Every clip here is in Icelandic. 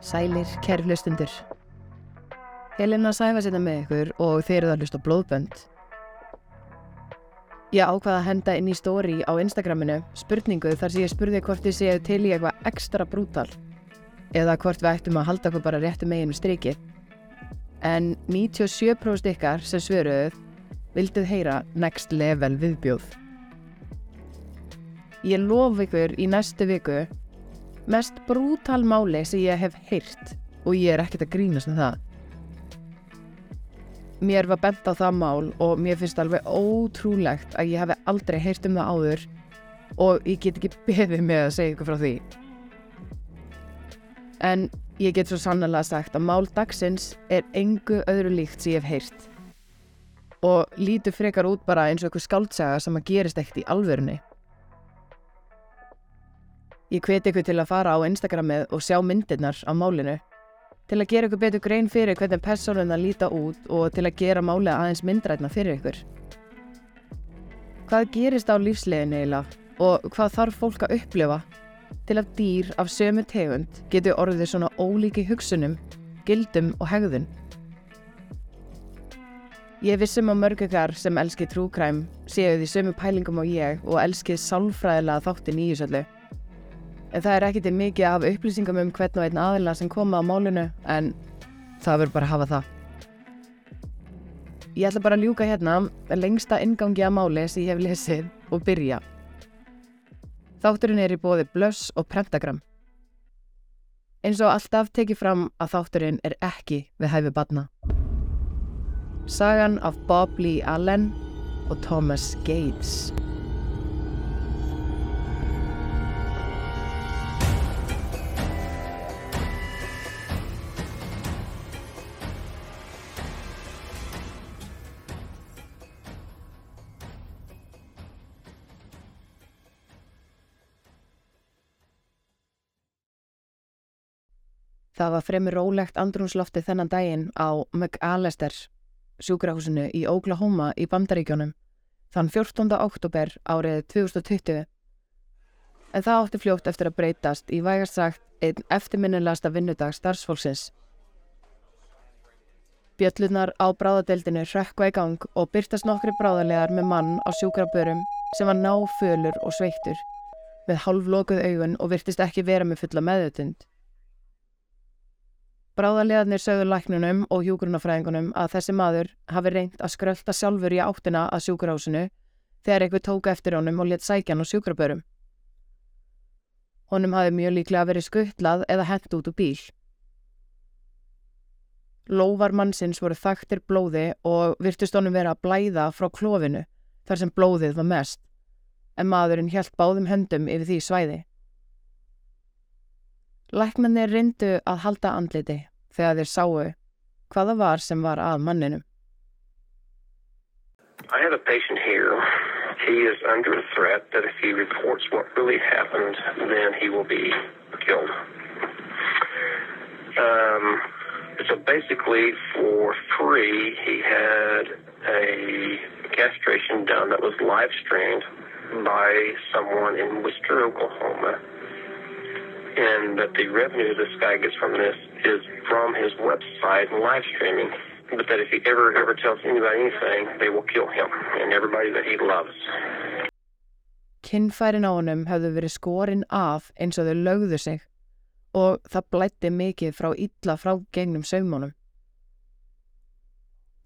Sælir, kæri hlustundur. Helena sæfa sérna með ykkur og þeir eru að hlusta blóðbönd. Ég ákvaða að henda inn í stóri á Instagraminu spurningu þar sem ég spurði hvort þið séu til í eitthvað ekstra brútal eða hvort við ættum að halda okkur bara réttu megin við strikið. En 97% ykkar sem svöruðuð vilduð heyra next level viðbjóð. Ég lof ykkur í næstu viku mest brútal máli sem ég hef heyrt og ég er ekkert að grínast um það. Mér var bent á það mál og mér finnst alveg ótrúlegt að ég hef aldrei heyrt um það áður og ég get ekki beðið með að segja ykkur frá því. En ég get svo sannlega sagt að mál dagsins er engu öðru líkt sem ég hef heyrt og lítur frekar út bara eins og eitthvað skáldsaga sem að gerist ekkert í alvörunni. Ég hveti ykkur til að fara á Instagramið og sjá myndirnar á málinu til að gera ykkur betur grein fyrir hvernig personuna líta út og til að gera málið aðeins myndrætna fyrir ykkur. Hvað gerist á lífsleginu eiginlega og hvað þarf fólk að upplifa til að dýr af sömu tegund getur orðið svona ólíki hugsunum, gildum og hegðun? Ég vissum á mörgukar sem elski trúkræm séu því sömu pælingum á ég og elskið sálfræðilega þáttin í Ísöldu. En það er til mikið af upplýsingum um hvern og einn aðila sem koma á málinu en það verður bara að hafa það. Ég ætla bara að ljúka hérna lengsta ingangi að máli sem ég hef lesið og byrja. Þátturinn er í bóði blöss og prentagram. Eins og alltaf tekið fram að þátturinn er ekki við hæfi badna. Sagan af Bob Lee Allen og Thomas Gates. Það var fremur rólegt andrúnslofti þennan daginn á McAllister sjúkrahúsinu í Oklahoma í Bandaríkjónum þann 14. oktober árið 2020. En það átti fljótt eftir að breytast í vægast sagt einn eftirminnilegasta vinnudag starfsfólksins. Bjöllunar á bráðadeildinu rökkva í gang og byrtast nokkri bráðalegar með mann á sjúkrabörum sem var náfölur og sveittur með hálflokuð augun og virtist ekki vera með fulla meðutund. Bráðarlegarnir sögðu læknunum og hjúgrunafræðingunum að þessi maður hafi reynd að skrölda sjálfur í áttina að sjúkrahúsinu þegar eitthvað tóka eftir honum og let sækjan og sjúkrabörum. Honum hafi mjög líklega verið skuttlað eða hent út úr bíl. Lóvar mannsins voru þaktir blóði og virtust honum vera að blæða frá klófinu þar sem blóðið var mest, en maðurinn hjælt báðum höndum yfir því svæði. Læknarnir reyndu að halda andliti þegar þeir sáu hvaða var sem var að manninum. I have a patient here. He is under a threat that if he reports what really happened, then he will be killed. Um, so basically, for free, he had a castration done that was live streamed by someone in Worcester, Oklahoma. And that the revenue this guy gets from this is from his website and live streaming. But that if he ever ever tells anybody anything, they will kill him and everybody that he loves. Kinnfærin á honum hefðu verið skorinn af eins og þau lögðu sig og það blætti mikið frá illa frá gegnum saumunum.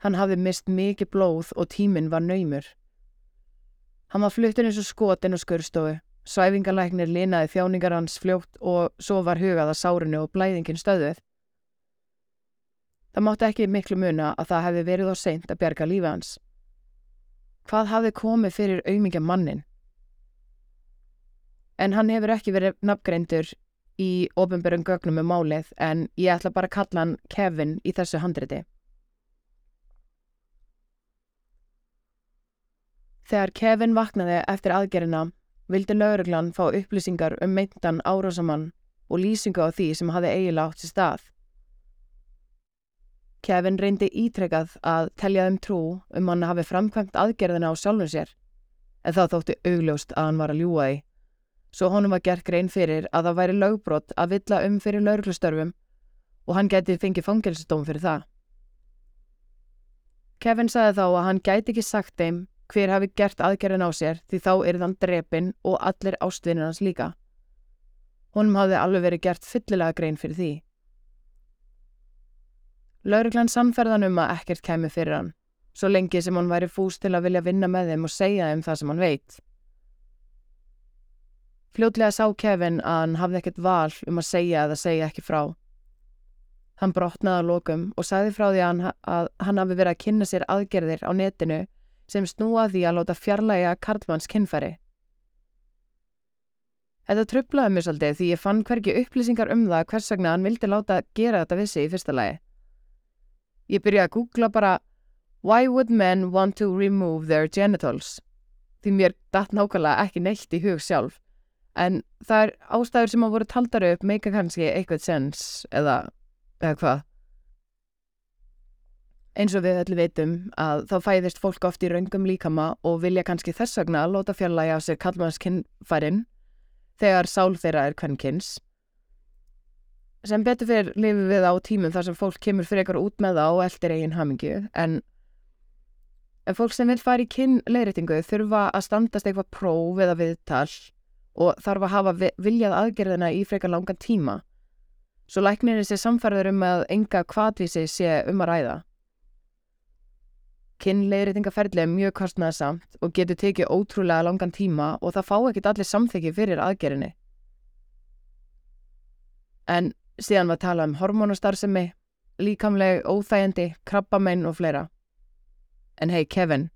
Hann hafði mist mikið blóð og tíminn var naumur. Hann var fluttur eins og skotin og skurstofu Svæfingalæknir linaði þjáningar hans fljótt og svo var hugað að sárinu og blæðingin stöðuð. Það mátti ekki miklu muna að það hefði verið á seint að bjarga lífi hans. Hvað hafði komið fyrir auðmingja mannin? En hann hefur ekki verið nafngreindur í ofinbjörn gögnum með um málið en ég ætla bara að kalla hann Kevin í þessu handriti. Þegar Kevin vaknaði eftir aðgerina vildi lauruglan fá upplýsingar um meintan árásamann og lýsingu á því sem hafi eiginlega átt sér stað. Kevin reyndi ítrekkað að telja þeim trú um hann hafi framkvæmt aðgerðina á sjálfum sér, en þá þótti augljóst að hann var að ljúa því. Svo honum var gert grein fyrir að það væri lögbrott að villa um fyrir lauruglustörfum og hann gæti fengið fangelsdóm fyrir það. Kevin sagði þá að hann gæti ekki sagt þeim hver hafi gert aðgerðin á sér því þá er þann drepin og allir ástvinnir hans líka. Honum hafði alveg verið gert fyllilega grein fyrir því. Lauruglan samferðan um að ekkert kemi fyrir hann, svo lengi sem hann væri fús til að vilja vinna með þeim og segja þeim það sem hann veit. Fljótlega sá Kevin að hann hafði ekkert val um að segja eða segja ekki frá. Hann brotnaði að lokum og sagði frá því að hann, að hann hafi verið að kynna sér aðgerðir á netinu sem snúa því að láta fjarlæga Karlmanns kynfæri. Þetta trublaði mér svolítið því ég fann hverki upplýsingar um það hvers vegna hann vildi láta gera þetta vissi í fyrsta lagi. Ég byrjaði að googla bara Why would men want to remove their genitals? Því mér datt nákvæmlega ekki neitt í hug sjálf en það er ástæður sem að voru taldar upp meika kannski eitthvað sens eða eða hvað? Eins og við öllu veitum að þá fæðist fólk oft í raungum líkama og vilja kannski þess vegna láta fjarlægi á sér kallmannskinnfærin þegar sál þeirra er kvennkins. Sem betur fyrir lifið við á tímum þar sem fólk kemur fyrir eitthvað út með það og eldir eigin hamingju en en fólk sem vil fara í kinnleiritingu þurfa að standast eitthvað próf eða viðtal og þarf að hafa viljað aðgerðina í frekar langan tíma svo læknirinn sé samfærður um að enga kvadvísi sé um að ræða. Kinnleiritingaferðli er mjög kostnæðasamt og getur tekið ótrúlega langan tíma og það fá ekkit allir samþekki fyrir aðgerinni. En síðan var talað um hormonastarðsemi, líkamleg, óþægandi, krabbamenn og fleira. En hei Kevin,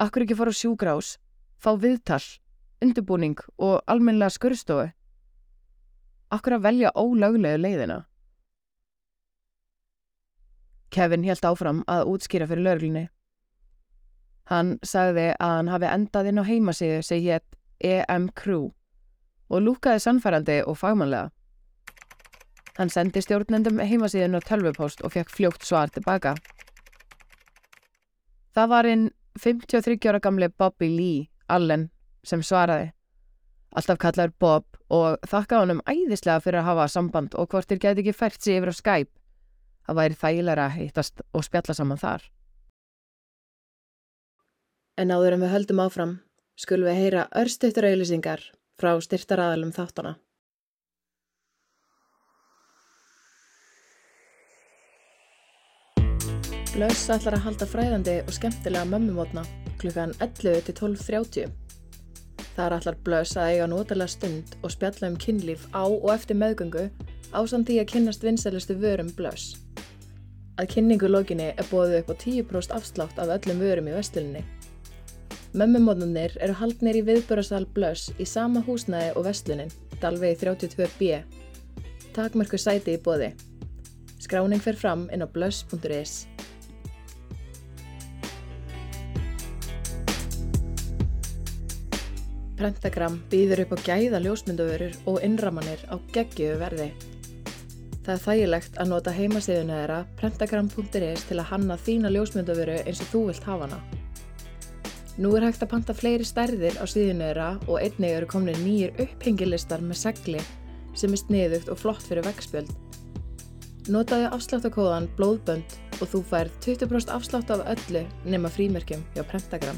akkur ekki fór á sjúgrás, fá viðtal, undirbúning og almennilega skurstofu? Akkur að velja ólöglegu leiðina? Kevin helt áfram að útskýra fyrir löglinni. Hann sagði að hann hafi endað inn á heimasíðu sem hétt EM Crew og lúkaði sannfærandi og fagmannlega. Hann sendi stjórnendum heimasíðun á tölvupóst og fekk fljókt svar tilbaka. Það var einn 53 ára gamle Bobby Lee Allen sem svaraði. Alltaf kallaður Bob og þakka honum æðislega fyrir að hafa samband og hvort þér geti ekki fært sig yfir á Skype. Það væri þægilega að hittast og spjalla saman þar. En áður en við höldum áfram, skulum við heyra örstuttur auðlýsingar frá styrtaraðalum þáttana. Blöss ætlar að halda fræðandi og skemmtilega mömmumotna klukkan 11 til 12.30. Þar allar blöss að eiga notalega stund og spjalla um kynlíf á og eftir meðgöngu ásand því að kynnast vinsælustu vörum blöss. Að kynningu lokinni er bóðið upp á 10% afslátt af öllum vörum í vestluninni. Mömmumóðnunir eru haldnir í viðbörasal blöss í sama húsnæði og vestlunin, Dalvegi 32B. Takmörku sæti í bóði. Skráning fer fram inn á blöss.is. Prentagram býður upp á gæða ljósmyndavörur og innramanir á geggiðu verði. Það er þægilegt að nota heimasíðuna þeirra prentagram.is til að hanna þína ljósmyndavöru eins og þú vilt hafa hana. Nú er hægt að panta fleiri stærðir á síðuna þeirra og einnig eru komin nýjir upphengilistar með segli sem er sniðugt og flott fyrir veggspjöld. Notaðu afsláttakóðan blóðbönd og þú fær 20% afslátt af öllu nema frímerkjum hjá Prentagram.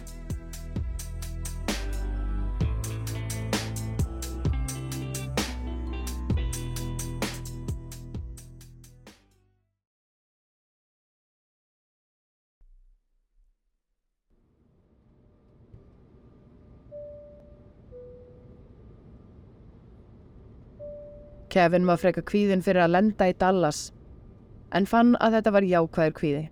Kevin var freka kvíðin fyrir að lenda í Dallas en fann að þetta var jákvæður kvíði.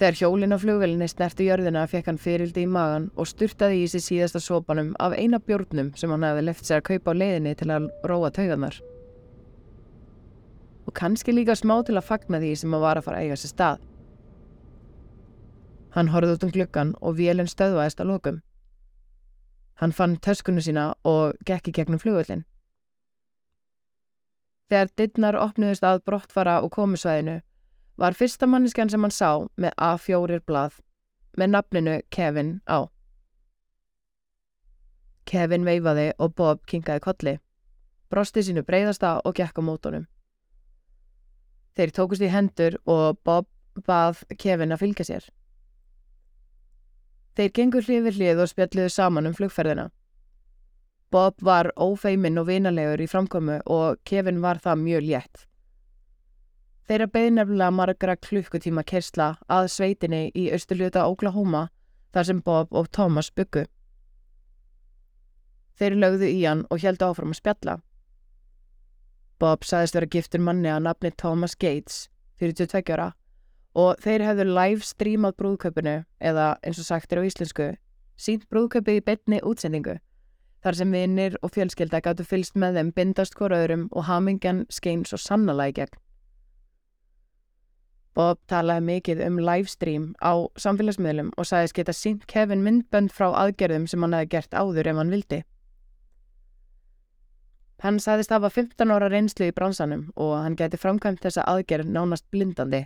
Þegar hjólinn á flugvelinni snerti jörðina fekk hann fyrildi í magan og styrtaði í sig síðasta sopanum af eina bjórnum sem hann hefði left sér að kaupa á leiðinni til að róa tauganar. Og kannski líka smá til að fagna því sem hann var að fara að eiga sér stað. Hann horfði út um glukkan og vélinn stöðvaðist að lokum. Hann fann töskunni sína og gekk í gegnum flugvellin. Þegar dittnar opnuðist að brottfara og komusvæðinu var fyrsta manniskan sem hann sá með A4 blað með nafninu Kevin á. Kevin veifaði og Bob kingaði kolli, brosti sínu breyðasta og gekk á mótonum. Þeir tókust í hendur og Bob bað Kevin að fylgja sér. Þeir gengur hlið við hlið og spjalliðu saman um flugferðina. Bob var ófeimin og vinalegur í framkomu og Kevin var það mjög létt. Þeirra beði nefnilega margra klukkutíma kersla að sveitinni í austurluta Oklahoma þar sem Bob og Thomas byggu. Þeir lögðu í hann og heldu áfram að spjalla. Bob saðist vera giftur manni að nafni Thomas Gates, 42 ára, og þeir hefðu live streamað brúðköpunu, eða eins og sagt er á íslensku, sínt brúðköpi í betni útsendingu, þar sem vinnir og fjölskylda gáttu fylst með þeim bindast hvora og hamingjan skein svo sannlega í gegn. Bob talaði mikið um livestream á samfélagsmiðlum og sagðist geta sínt Kevin myndbönd frá aðgerðum sem hann hefði gert áður ef hann vildi. Hann sagðist hafa 15 ára reynslu í bransanum og hann geti framkvæmt þessa aðgerð nánast blindandi.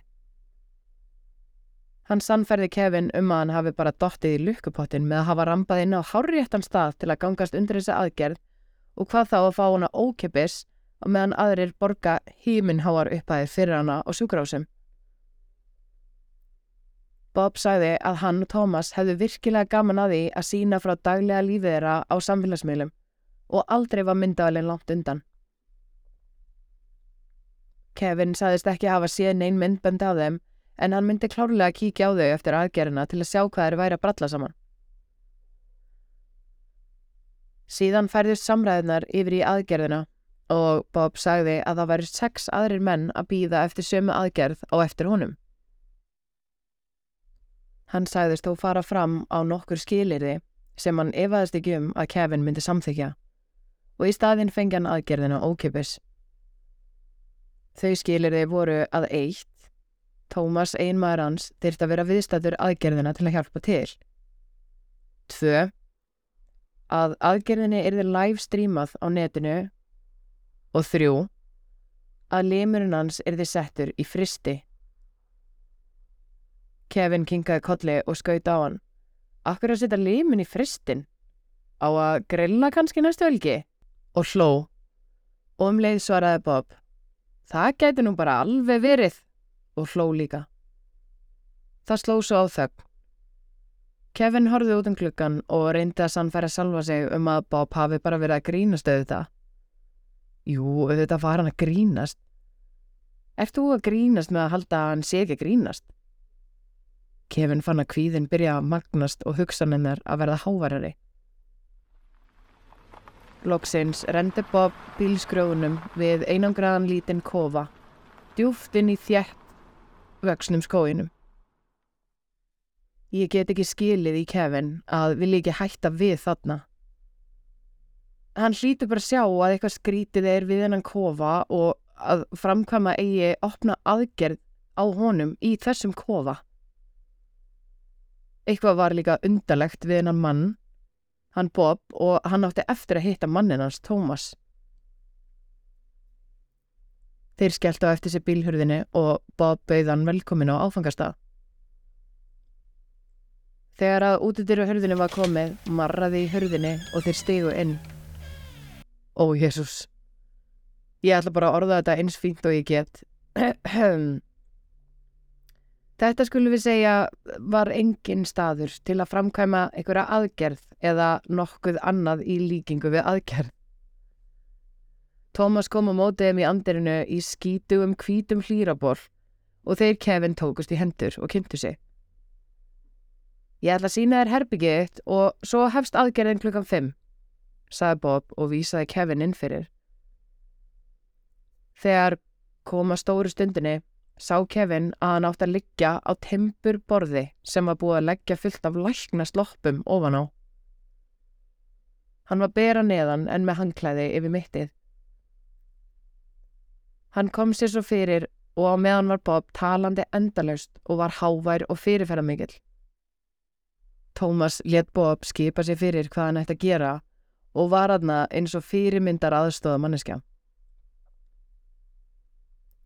Hann sannferði Kevin um að hann hafi bara dottið í lukkupottin með að hafa rampað inn á hárréttan stað til að gangast undir þessa aðgerð og hvað þá að fá hana ókipis og meðan aðrir borga híminháar upphæðir fyrir hana og sjúkrásum. Bob sagði að hann og Thomas hefðu virkilega gaman að því að sína frá daglega lífið þeirra á samfélagsmiðlum og aldrei var myndaðalinn langt undan. Kevin saðist ekki hafa séð neyn myndbönd af þeim en hann myndi klárlega að kíkja á þau eftir aðgerina til að sjá hvað þeir væri að bralla saman. Síðan færðist samræðunar yfir í aðgerðina og Bob sagði að það væri sex aðrir menn að býða eftir sömu aðgerð á eftir honum. Hann sagðist þó fara fram á nokkur skilirði sem hann efaðist ekki um að Kevin myndi samþykja og í staðinn fengi hann aðgerðina ókipis. Þau skilir þeir voru að eitt, Tómas einmaður hans þyrst að vera viðstæður aðgerðina til að hjálpa til. Tvö, að aðgerðinni erði live streamað á netinu og þrjú, að limurinn hans erði settur í fristi. Kevin kingaði kolli og skaut á hann. Akkur að setja limin í fristin? Á að grilla kannski næstu velgi? og hló og um leið svaraði Bob Það gæti nú bara alveg verið og hló líka. Það sló svo á þögn. Kevin horfið út um klukkan og reyndi að sannfæra salva sig um að Bob hafi bara verið að grínast auðvitað. Jú, auðvitað var hann að grínast. Ert þú að grínast með að halda að hann sé ekki grínast? Kevin fann að kvíðin byrja að magnast og hugsanennar að verða hávarari. Loksins rendi Bob bílskrjóðunum við einangraðan lítinn kofa, djúft inn í þjætt vöksnum skóinum. Ég get ekki skilið í Kevin að vil ekki hætta við þarna. Hann hlýtur bara sjá að eitthvað skrítið er við hennan kofa og að framkvæma eigi opna aðgerð á honum í þessum kofa. Eitthvað var líka undalegt við hennan mann hann Bob og hann átti eftir að hitta mannin hans Thomas. Þeir skellt á eftir sér bílhurðinni og Bob bauð hann velkomin á áfangastað. Þegar að útidyru hurðinni var komið, marraði í hurðinni og þeir stegu inn. Ó, Jésús. Ég ætla bara að orða þetta eins fínt og ég get. Þetta skulum við segja var engin staður til að framkæma einhverja aðgerð eða nokkuð annað í líkingu við aðgerð. Tómas kom á mótiðum í andirinu í skítugum kvítum hlýraból og þeir Kevin tókust í hendur og kynntu sig. Ég ætla að sína þér herbyggiðitt og svo hefst aðgerðin klukkan 5, saði Bob og vísaði Kevin inn fyrir. Þegar koma stóru stundinni sá Kevin að hann átt að liggja á tempur borði sem var búið að leggja fullt af lækna sloppum ofan á. Hann var bera neðan en með hangklæði yfir mittið. Hann kom sér svo fyrir og á meðan var Bob talandi endalaust og var hávær og fyrirferða mikill. Tómas let Bob skipa sér fyrir hvað hann ætti að gera og var aðna eins og fyrirmyndar aðstóða manneskja.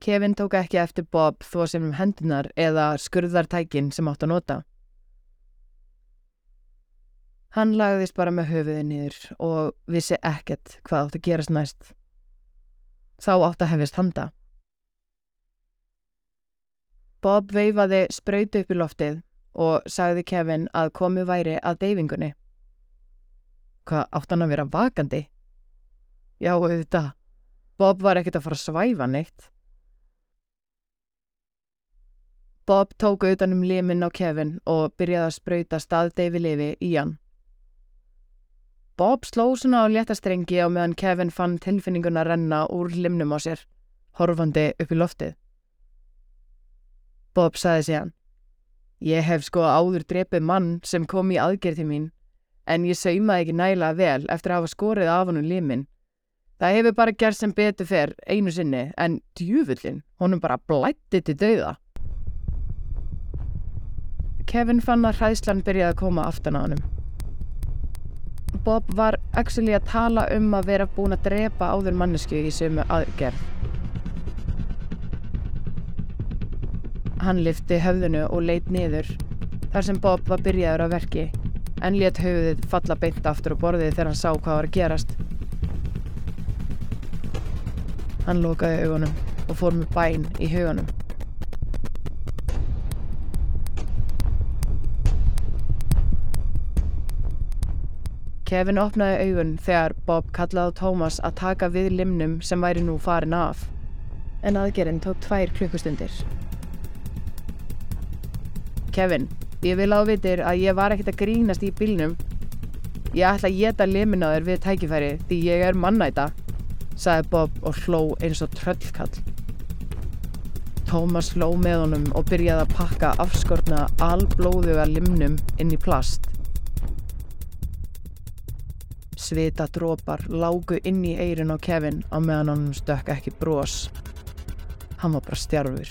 Kevin tók ekki eftir Bob þó sem um hendunar eða skurðartækin sem átt að nota. Hann lagðist bara með höfuði niður og vissi ekkert hvað átt að gerast næst. Þá átt að hefist handa. Bob veifaði sprautu upp í loftið og sagði Kevin að komi væri að deyfingunni. Hvað átt hann að vera vakandi? Já, auðvitað. Bob var ekkert að fara að svæfa neitt. Bob tók utan um limin á Kevin og byrjaði að sprauta staðdeifi lifi í hann. Bob sló svona á léttastrengi á meðan Kevin fann tilfinninguna renna úr limnum á sér, horfandi upp í loftið. Bob saði síðan, ég hef sko áður drepið mann sem kom í aðgerð til mín, en ég saumaði ekki næla vel eftir að hafa skorið af honum limin. Það hefur bara gerð sem betur fer einu sinni, en djúfullin, honum bara blætti til dauða. Kevin fann að hræðslan byrjaði að koma aftan á honum. Bob var actually að tala um að vera búin að drepa áður mannesku í sömu aðgerð. Hann lifti höfðinu og leit niður þar sem Bob var byrjaður á verki en let höfuðið falla beint aftur á borðið þegar hann sá hvað var að gerast. Hann lokaði augunum og fór með bæn í hugunum. Kevin opnaði augun þegar Bob kallaði á Thomas að taka við limnum sem væri nú farin af. En aðgerinn tók tvær klukkustundir. Kevin, ég vil ávitir að ég var ekkert að grínast í bílnum. Ég ætla að geta limin á þér við tækifæri því ég er mannæta, sagði Bob og hló eins og tröllkall. Thomas hló með honum og byrjaði að pakka afskortna alblóðuga limnum inn í plast. Svita drópar lágu inn í eirun á Kevin á meðan hann stökk ekki brós. Hann var bara stjárfur.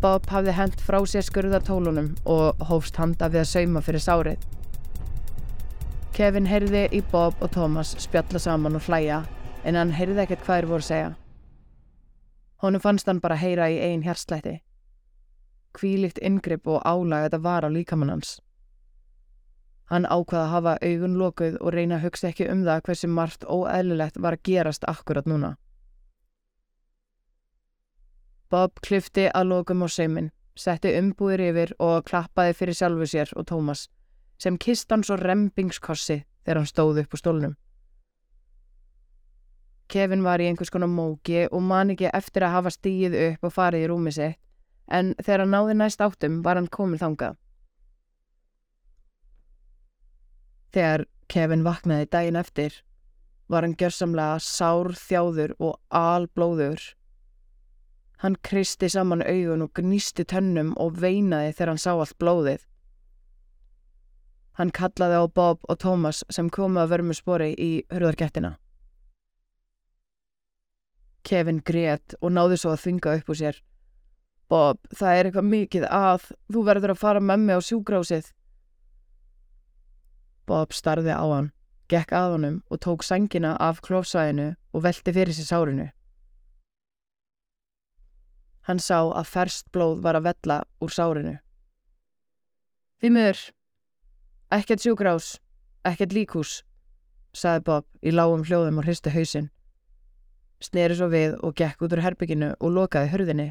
Bob hafði hent frá sér skurðartólunum og hófst handa við að sauma fyrir sárið. Kevin heyrði í Bob og Thomas spjalla saman og hlæja en hann heyrði ekkert hvað þeir voru að segja. Honum fannst hann bara heyra í einn hjarslætti. Kvílikt yngripp og álag þetta var á líkamann hans. Hann ákvaða að hafa augun lokuð og reyna að hugsa ekki um það hversu margt óeðlilegt var að gerast akkurat núna. Bob klifti að lokum á saumin, setti umbúðir yfir og klappaði fyrir sjálfu sér og Tómas, sem kist hann svo rempingskossi þegar hann stóð upp úr stólnum. Kevin var í einhvers konar móki og man ekki eftir að hafa stíið upp og farið í rúmi sitt, en þegar hann náði næst áttum var hann komin þangað. Þegar Kevin vaknaði daginn eftir var hann gjörsamlega sár þjáður og alblóður. Hann kristi saman augun og gnísti tönnum og veinaði þegar hann sá allt blóðið. Hann kallaði á Bob og Thomas sem komu að vermu spori í hurðarkettina. Kevin greiðt og náði svo að þvinga upp úr sér. Bob, það er eitthvað mikið að, þú verður að fara með mig á sjúgrásið. Bob starði á hann, gekk að honum og tók sangina af klófsvæðinu og velti fyrir sér sárinu. Hann sá að ferst blóð var að vella úr sárinu. Þýmur, ekkert sjúgrás, ekkert líkús, saði Bob í lágum hljóðum og hristi hausinn. Sneri svo við og gekk út úr herbygginu og lokaði hörðinni.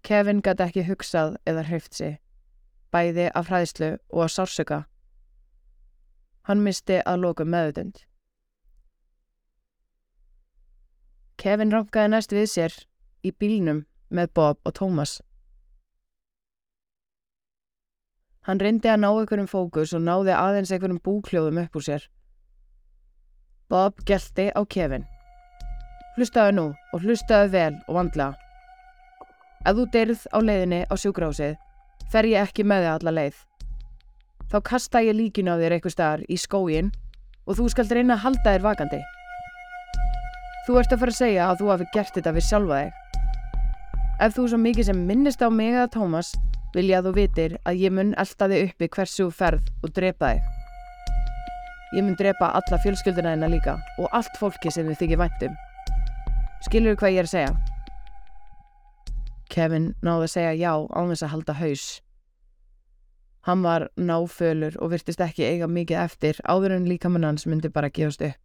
Kevin gæti ekki hugsað eða hreift sig bæði af hræðslu og að sársöka. Hann misti að loka meðutund. Kevin rankaði næst við sér í bílnum með Bob og Thomas. Hann reyndi að ná einhverjum fókus og náði aðeins einhverjum búkljóðum upp úr sér. Bob gelti á Kevin. Hlustaðu nú og hlustaðu vel og vandla. Ef þú deyrð á leiðinni á sjúkrásið fer ég ekki með þig alla leið. Þá kasta ég líkin á þér eitthvað staðar í skógin og þú skalt reyna að halda þér vakandi. Þú ert að fara að segja að þú hafi gert þetta við sjálfa þig. Ef þú svo mikið sem minnist á mig eða Tómas vil ég að þú vitir að ég mun elda þig uppi hversu ferð og drepa þig. Ég mun drepa alla fjölskylduna þina líka og allt fólki sem þið þykir væntum. Skilur þú hvað ég er að segja? Kevin náði að segja já á þess að halda haus. Hann var náfölur og virtist ekki eiga mikið eftir áður en líkamannans myndi bara gefast upp.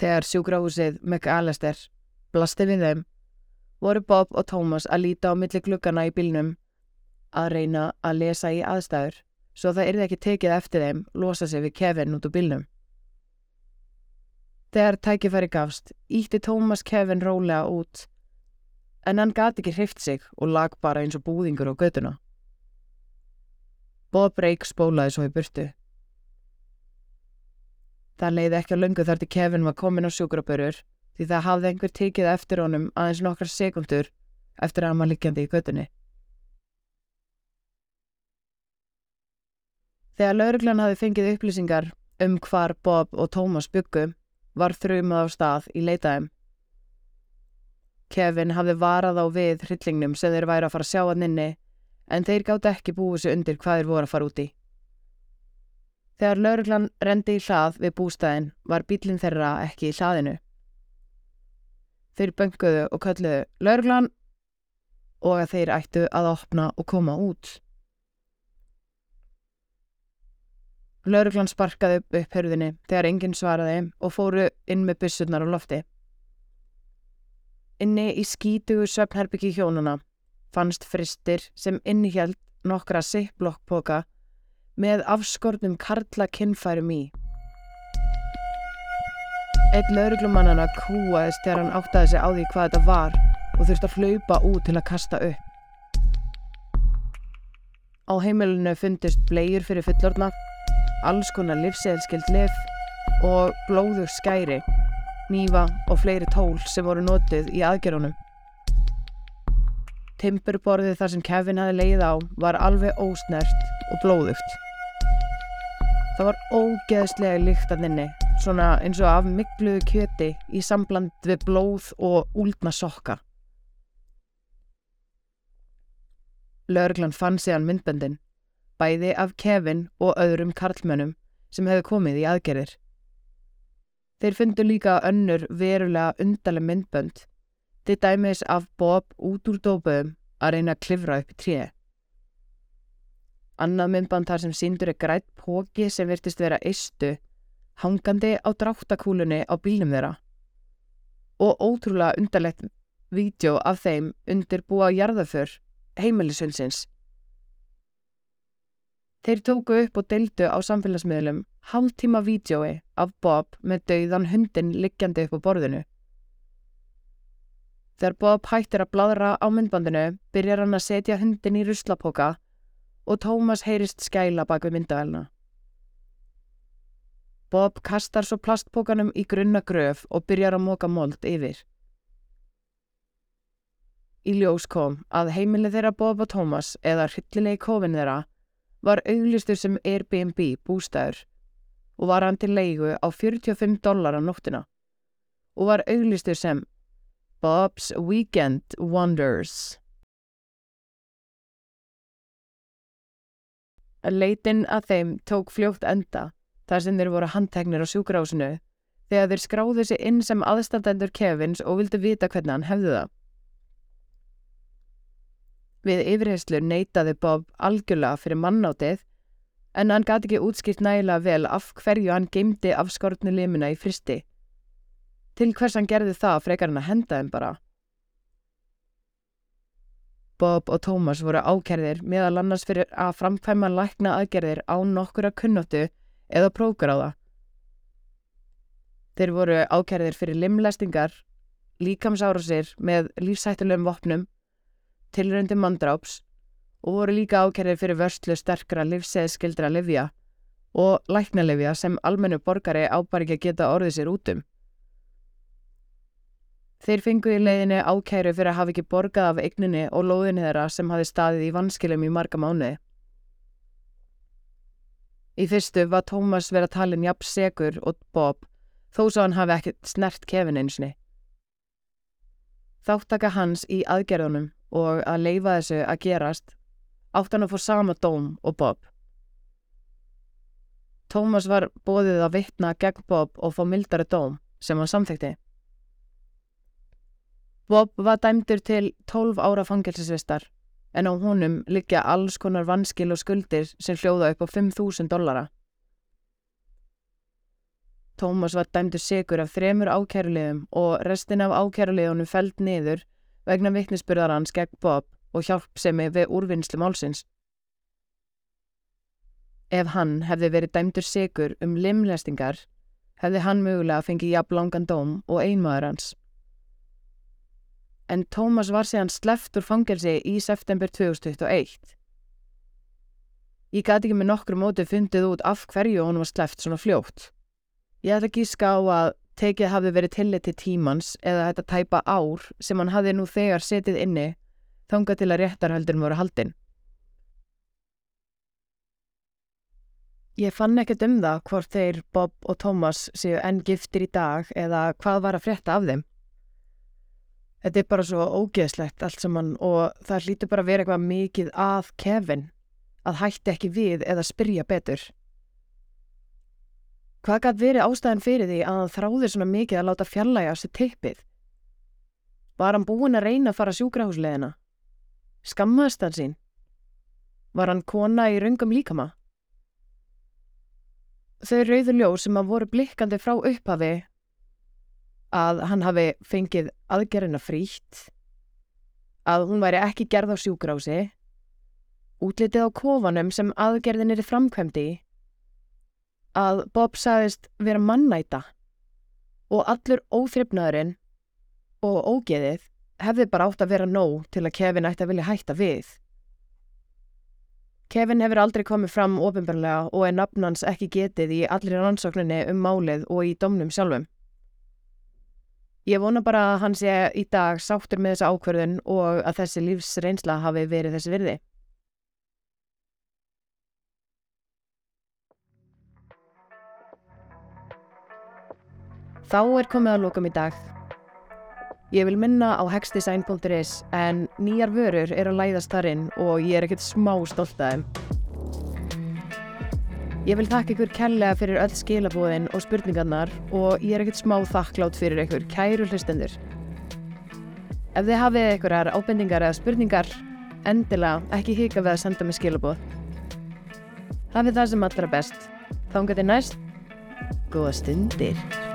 Þegar sjúkrahúsið McAllister blasti við þeim, voru Bob og Thomas að líta á milli gluggana í bílnum að reyna að lesa í aðstæður svo það yrði ekki tekið eftir þeim losa sig við Kevin út úr bílnum. Þegar tækifæri gafst, ítti Thomas Kevin rólega út en hann gati ekki hrift sig og lag bara eins og búðingur á göduna. Bob Rake spólaði svo í burtu. Það leiði ekki á löngu þar til Kevin var komin á sjúkrabörur því það hafði einhver tekið eftir honum aðeins nokkar sekundur eftir að hann var liggjandi í gödunni. Þegar lauruglan hafi fengið upplýsingar um hvar Bob og Thomas byggu var þrjumað á stað í leitaðum. Kevin hafði varað á við hryllingnum sem þeir væri að fara að sjá að nynni en þeir gátt ekki búið sér undir hvað þeir voru að fara út í. Þegar lauruglan rendi í hlað við bústæðin var bílinn þeirra ekki í hlaðinu. Þeir bönguðu og kölluðu lauruglan og að þeir ættu að opna og koma út. Lauruglan sparkaði upp upp hörðinni þegar enginn svaraði og fóru inn með byssurnar á lofti. Inni í skítugu söpnherbyggi hjónuna fannst fristir sem innihjald nokkra sipplokkpoka með afskornum karla kinnfærum í. Einn lauruglumannana kúaðist þegar hann áttaði sig á því hvað þetta var og þurfti að flaupa út til að kasta upp. Á heimilinu fundist blegjur fyrir fyllorna, alls konar livseðskild lif og blóður skæri, nýfa og fleiri tól sem voru notið í aðgerunum. Timburborðið þar sem Kevin hafi leið á var alveg ósnert og blóðugt. Það var ógeðslega líkt að nynni, svona eins og af mikluðu kjöti í sambland við blóð og úldna sokka. Lörglan fann síðan myndböndin, bæði af Kevin og öðrum karlmönnum sem hefði komið í aðgerðir. Þeir fundu líka önnur verulega undarlega myndbönd til dæmis af Bob út úr dópaðum að reyna að klifra upp í tríði. Annað myndband þar sem síndur er grætt póki sem virtist vera eistu hangandi á dráttakúlunni á bílnum þeirra og ótrúlega undarlegt vídeo af þeim undir búa jarðaför heimilisvöldsins. Þeir tóku upp og deildu á samfélagsmiðlum hálftíma vídjói af Bob með dauðan hundin liggjandi upp á borðinu. Þegar Bob hættir að bladra á myndbandinu byrjar hann að setja hundin í ruslapoka og Tómas heyrist skæla bak við myndavælna. Bob kastar svo plastpokanum í grunna gröf og byrjar að móka mold yfir. Í ljós kom að heimilið þeirra Bob og Tómas eða hryllilegi kofin þeirra var auglistur sem Airbnb bústæður og var hann til leigu á 45 dólar á nóttina og var auglistur sem Bob's Weekend Wonders. Leitin að þeim tók fljótt enda þar sem þeir voru handtegnir á sjúkrásinu þegar þeir skráðu sig inn sem aðstandendur Kevins og vildu vita hvernig hann hefði það. Við yfirheyslu neytaði Bob algjörlega fyrir mannátið en hann gati ekki útskilt nægilega vel af hverju hann geymdi af skortnu limina í fristi til hvers hann gerði það frekar hann að henda þeim bara. Bob og Thomas voru ákerðir meðal annars fyrir að framkvæma lækna aðgerðir á nokkura kunnóttu eða prógráða. Þeir voru ákerðir fyrir limlestingar, líkamsárásir með lífsættulegum vopnum, tilröndi mandráps og voru líka ákerðir fyrir vörslu sterkra livseðskildra livja og læknalivja sem almennu borgari ábar ekki að geta orðið sér útum. Þeir fengu í leiðinni ákæru fyrir að hafa ekki borgað af eigninni og lóðinni þeirra sem hafi staðið í vanskilum í marga mánuði. Í fyrstu var Tómas verið að talin jafn segur og Bob, þó svo hann hafi ekkert snert kefin einsni. Þáttaka hans í aðgerðunum og að leifa þessu að gerast átt hann að fór sama dóm og Bob. Tómas var bóðið að vittna gegn Bob og fá mildari dóm sem hann samþekti. Bob var dæmdur til 12 ára fangelsisvistar en á honum liggja alls konar vanskil og skuldir sem hljóða upp á 5.000 dollara. Tómas var dæmdur sigur af þremur ákærulegum og restin af ákærulegunum feld niður vegna vittnisspurðarans gegn Bob og hjálpsemi við úrvinnslu málsins. Ef hann hefði verið dæmdur sigur um limlestingar, hefði hann mögulega fengið jafn langan dóm og einmaður hans. En Tómas var síðan sleft úr fangelsi í september 2021. Ég gæti ekki með nokkru móti fundið út af hverju hún var sleft svona fljótt. Ég ætla ekki ská að tekið hafi verið tillit til tímans eða þetta tæpa ár sem hann hafi nú þegar setið inni þangað til að réttarhöldin voru haldin. Ég fann ekkert um það hvort þeir Bob og Thomas séu enn giftir í dag eða hvað var að frétta af þeim. Þetta er bara svo ógeðslegt allt saman og það hlýtur bara að vera eitthvað mikið að Kevin að hætti ekki við eða spyrja betur. Hvað gætt verið ástæðan fyrir því að hann þráði svona mikið að láta fjallæga sér tippið? Var hann búin að reyna að fara sjúkrahúsleðina? Skammaðist hann sín? Var hann kona í röngum líkama? Þau rauður ljóð sem að voru blikkandi frá upphafi að hann hafi fengið aðgerina frítt, að hún væri ekki gerð á sjúkrahúsi, útlitið á kofanum sem aðgerðin er framkvæmdi að Bob sagðist vera mannæta og allur óþryfnaðurinn og ógeðið hefði bara átt að vera nóg til að Kevin ætti að vilja hætta við. Kevin hefur aldrei komið fram ofinbarlega og er nafnans ekki getið í allir rannsókninni um málið og í domnum sjálfum. Ég vona bara að hann sé í dag sáttur með þessa ákverðun og að þessi lífsreynsla hafi verið þessi virði. Þá er komið að lókum í dag. Ég vil minna á hexdesign.is en nýjar vörur er að læðast þar inn og ég er ekkert smá stolt að þeim. Ég vil þakka ykkur kærlega fyrir öll skilabóðin og spurningarnar og ég er ekkert smá þakklátt fyrir ykkur kæru hlustendur. Ef þið hafið ykkurar ábendingar eða spurningar, endilega ekki hika við að senda mig skilabóð. Hafið það sem allra best. Þá engar til næst. Góða stundir.